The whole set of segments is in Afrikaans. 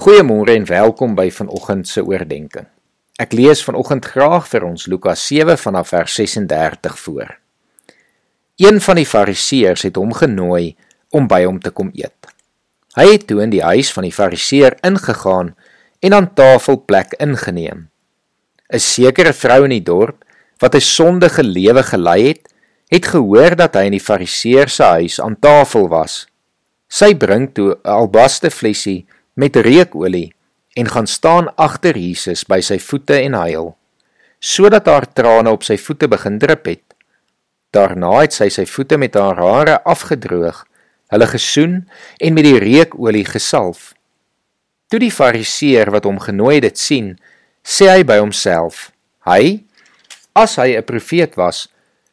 Goeiemôre en welkom by vanoggend se oordeenking. Ek lees vanoggend graag vir ons Lukas 7 vanaf vers 36 voor. Een van die Fariseërs het hom genooi om by hom te kom eet. Hy het toe in die huis van die Fariseër ingegaan en aan tafel plek ingeneem. 'n Sekere vrou in die dorp wat 'n sondige lewe gelei het, het gehoor dat hy in die Fariseër se huis aan tafel was. Sy bring toe 'n albaste flessie met reukolie en gaan staan agter Jesus by sy voete en huil. Sodat haar trane op sy voete begin drup het daarna het sy sy voete met haar hare afgedroog hulle gesoen en met die reukolie gesalf. Toe die fariseer wat hom genooi het sien sê hy by homself hy as hy 'n profeet was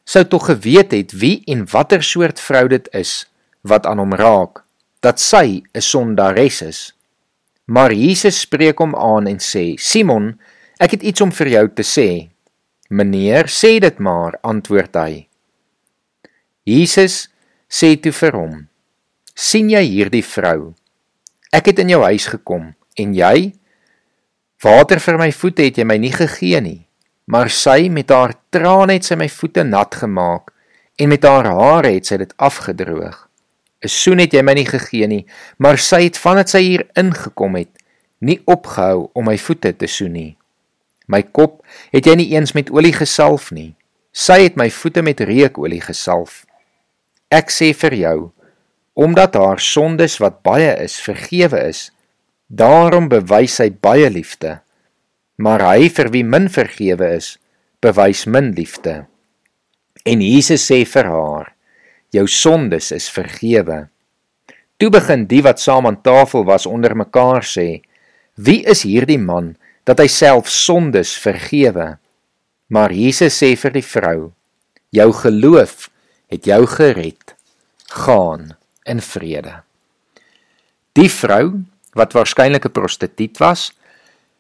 sou tog geweet het wie en watter soort vrou dit is wat aan hom raak dat sy 'n sondares is Maar Jesus spreek hom aan en sê: "Simon, ek het iets om vir jou te sê." "Meneer, sê dit maar," antwoord hy. Jesus sê toe vir hom: "Sien jy hierdie vrou? Ek het in jou huis gekom en jy water vir my voete het jy my nie gegee nie, maar sy met haar trane het sy my voete nat gemaak en met haar hare het sy dit afgedroog." 'n soen het jy my nie gegee nie, maar sy het vandat sy hier ingekom het, nie opgehou om my voete te soen nie. My kop het jy nie eens met olie gesalf nie. Sy het my voete met reukolie gesalf. Ek sê vir jou, omdat haar sondes wat baie is, vergewe is, daarom bewys sy baie liefde. Maar hy vir wie min vergewe is, bewys min liefde. En Jesus sê vir haar: jou sondes is vergewe. Toe begin die wat saam aan tafel was onder mekaar sê: Wie is hierdie man dat hy self sondes vergewe? Maar Jesus sê vir die vrou: Jou geloof het jou gered. Gaan in vrede. Die vrou, wat waarskynlik 'n prostituut was,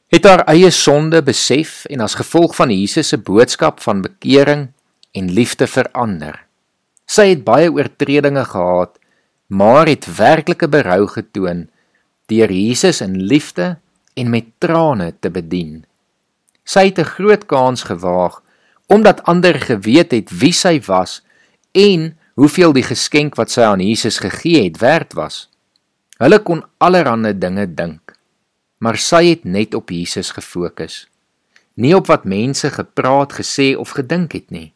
het haar eie sonde besef en as gevolg van Jesus se boodskap van bekering en liefde verander. Sy het baie oortredinge gehad, maar het werklike berou getoon deur Jesus in liefde en met trane te bedien. Sy het 'n groot kans gewaag omdat ander geweet het wie sy was en hoeveel die geskenk wat sy aan Jesus gegee het werd was. Hulle kon allerlei dinge dink, maar sy het net op Jesus gefokus. Nie op wat mense gepraat, gesê of gedink het nie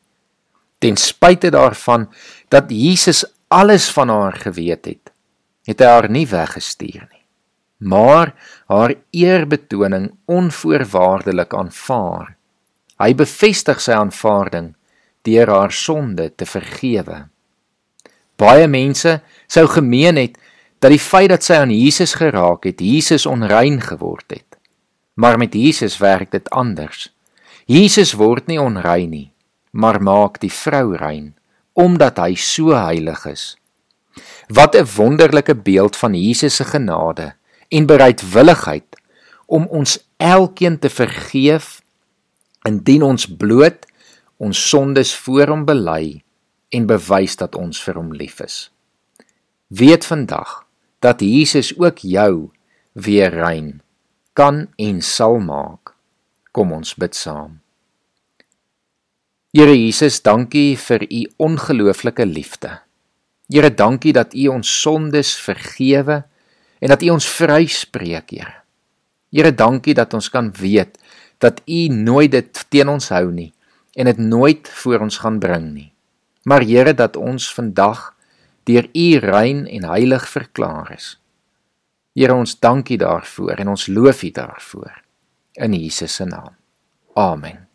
ten spyte daarvan dat Jesus alles van haar geweet het, het hy haar nie weggestuur nie, maar haar eerbetoning onvoorwaardelik aanvaar. Hy bevestig sy aanvaarding deur haar sonde te vergewe. Baie mense sou gemeen het dat die feit dat sy aan Jesus geraak het, Jesus onrein geword het. Maar met Jesus werk dit anders. Jesus word nie onrein nie maar maak die vrou rein omdat hy so heilig is. Wat 'n wonderlike beeld van Jesus se genade en bereidwilligheid om ons elkeen te vergeef indien ons bloot ons sondes voor hom bely en bewys dat ons vir hom lief is. Weet vandag dat Jesus ook jou weer rein kan en sal maak. Kom ons bid saam. Here Jesus, dankie vir u ongelooflike liefde. Here, dankie dat u ons sondes vergewe en dat u ons vryspreek, Here. Here, dankie dat ons kan weet dat u nooit dit teen ons hou nie en dit nooit voor ons gaan bring nie. Maar Here, dat ons vandag deur u rein en heilig verklaar is. Here, ons dankie daarvoor en ons loof u daarvoor in Jesus se naam. Amen.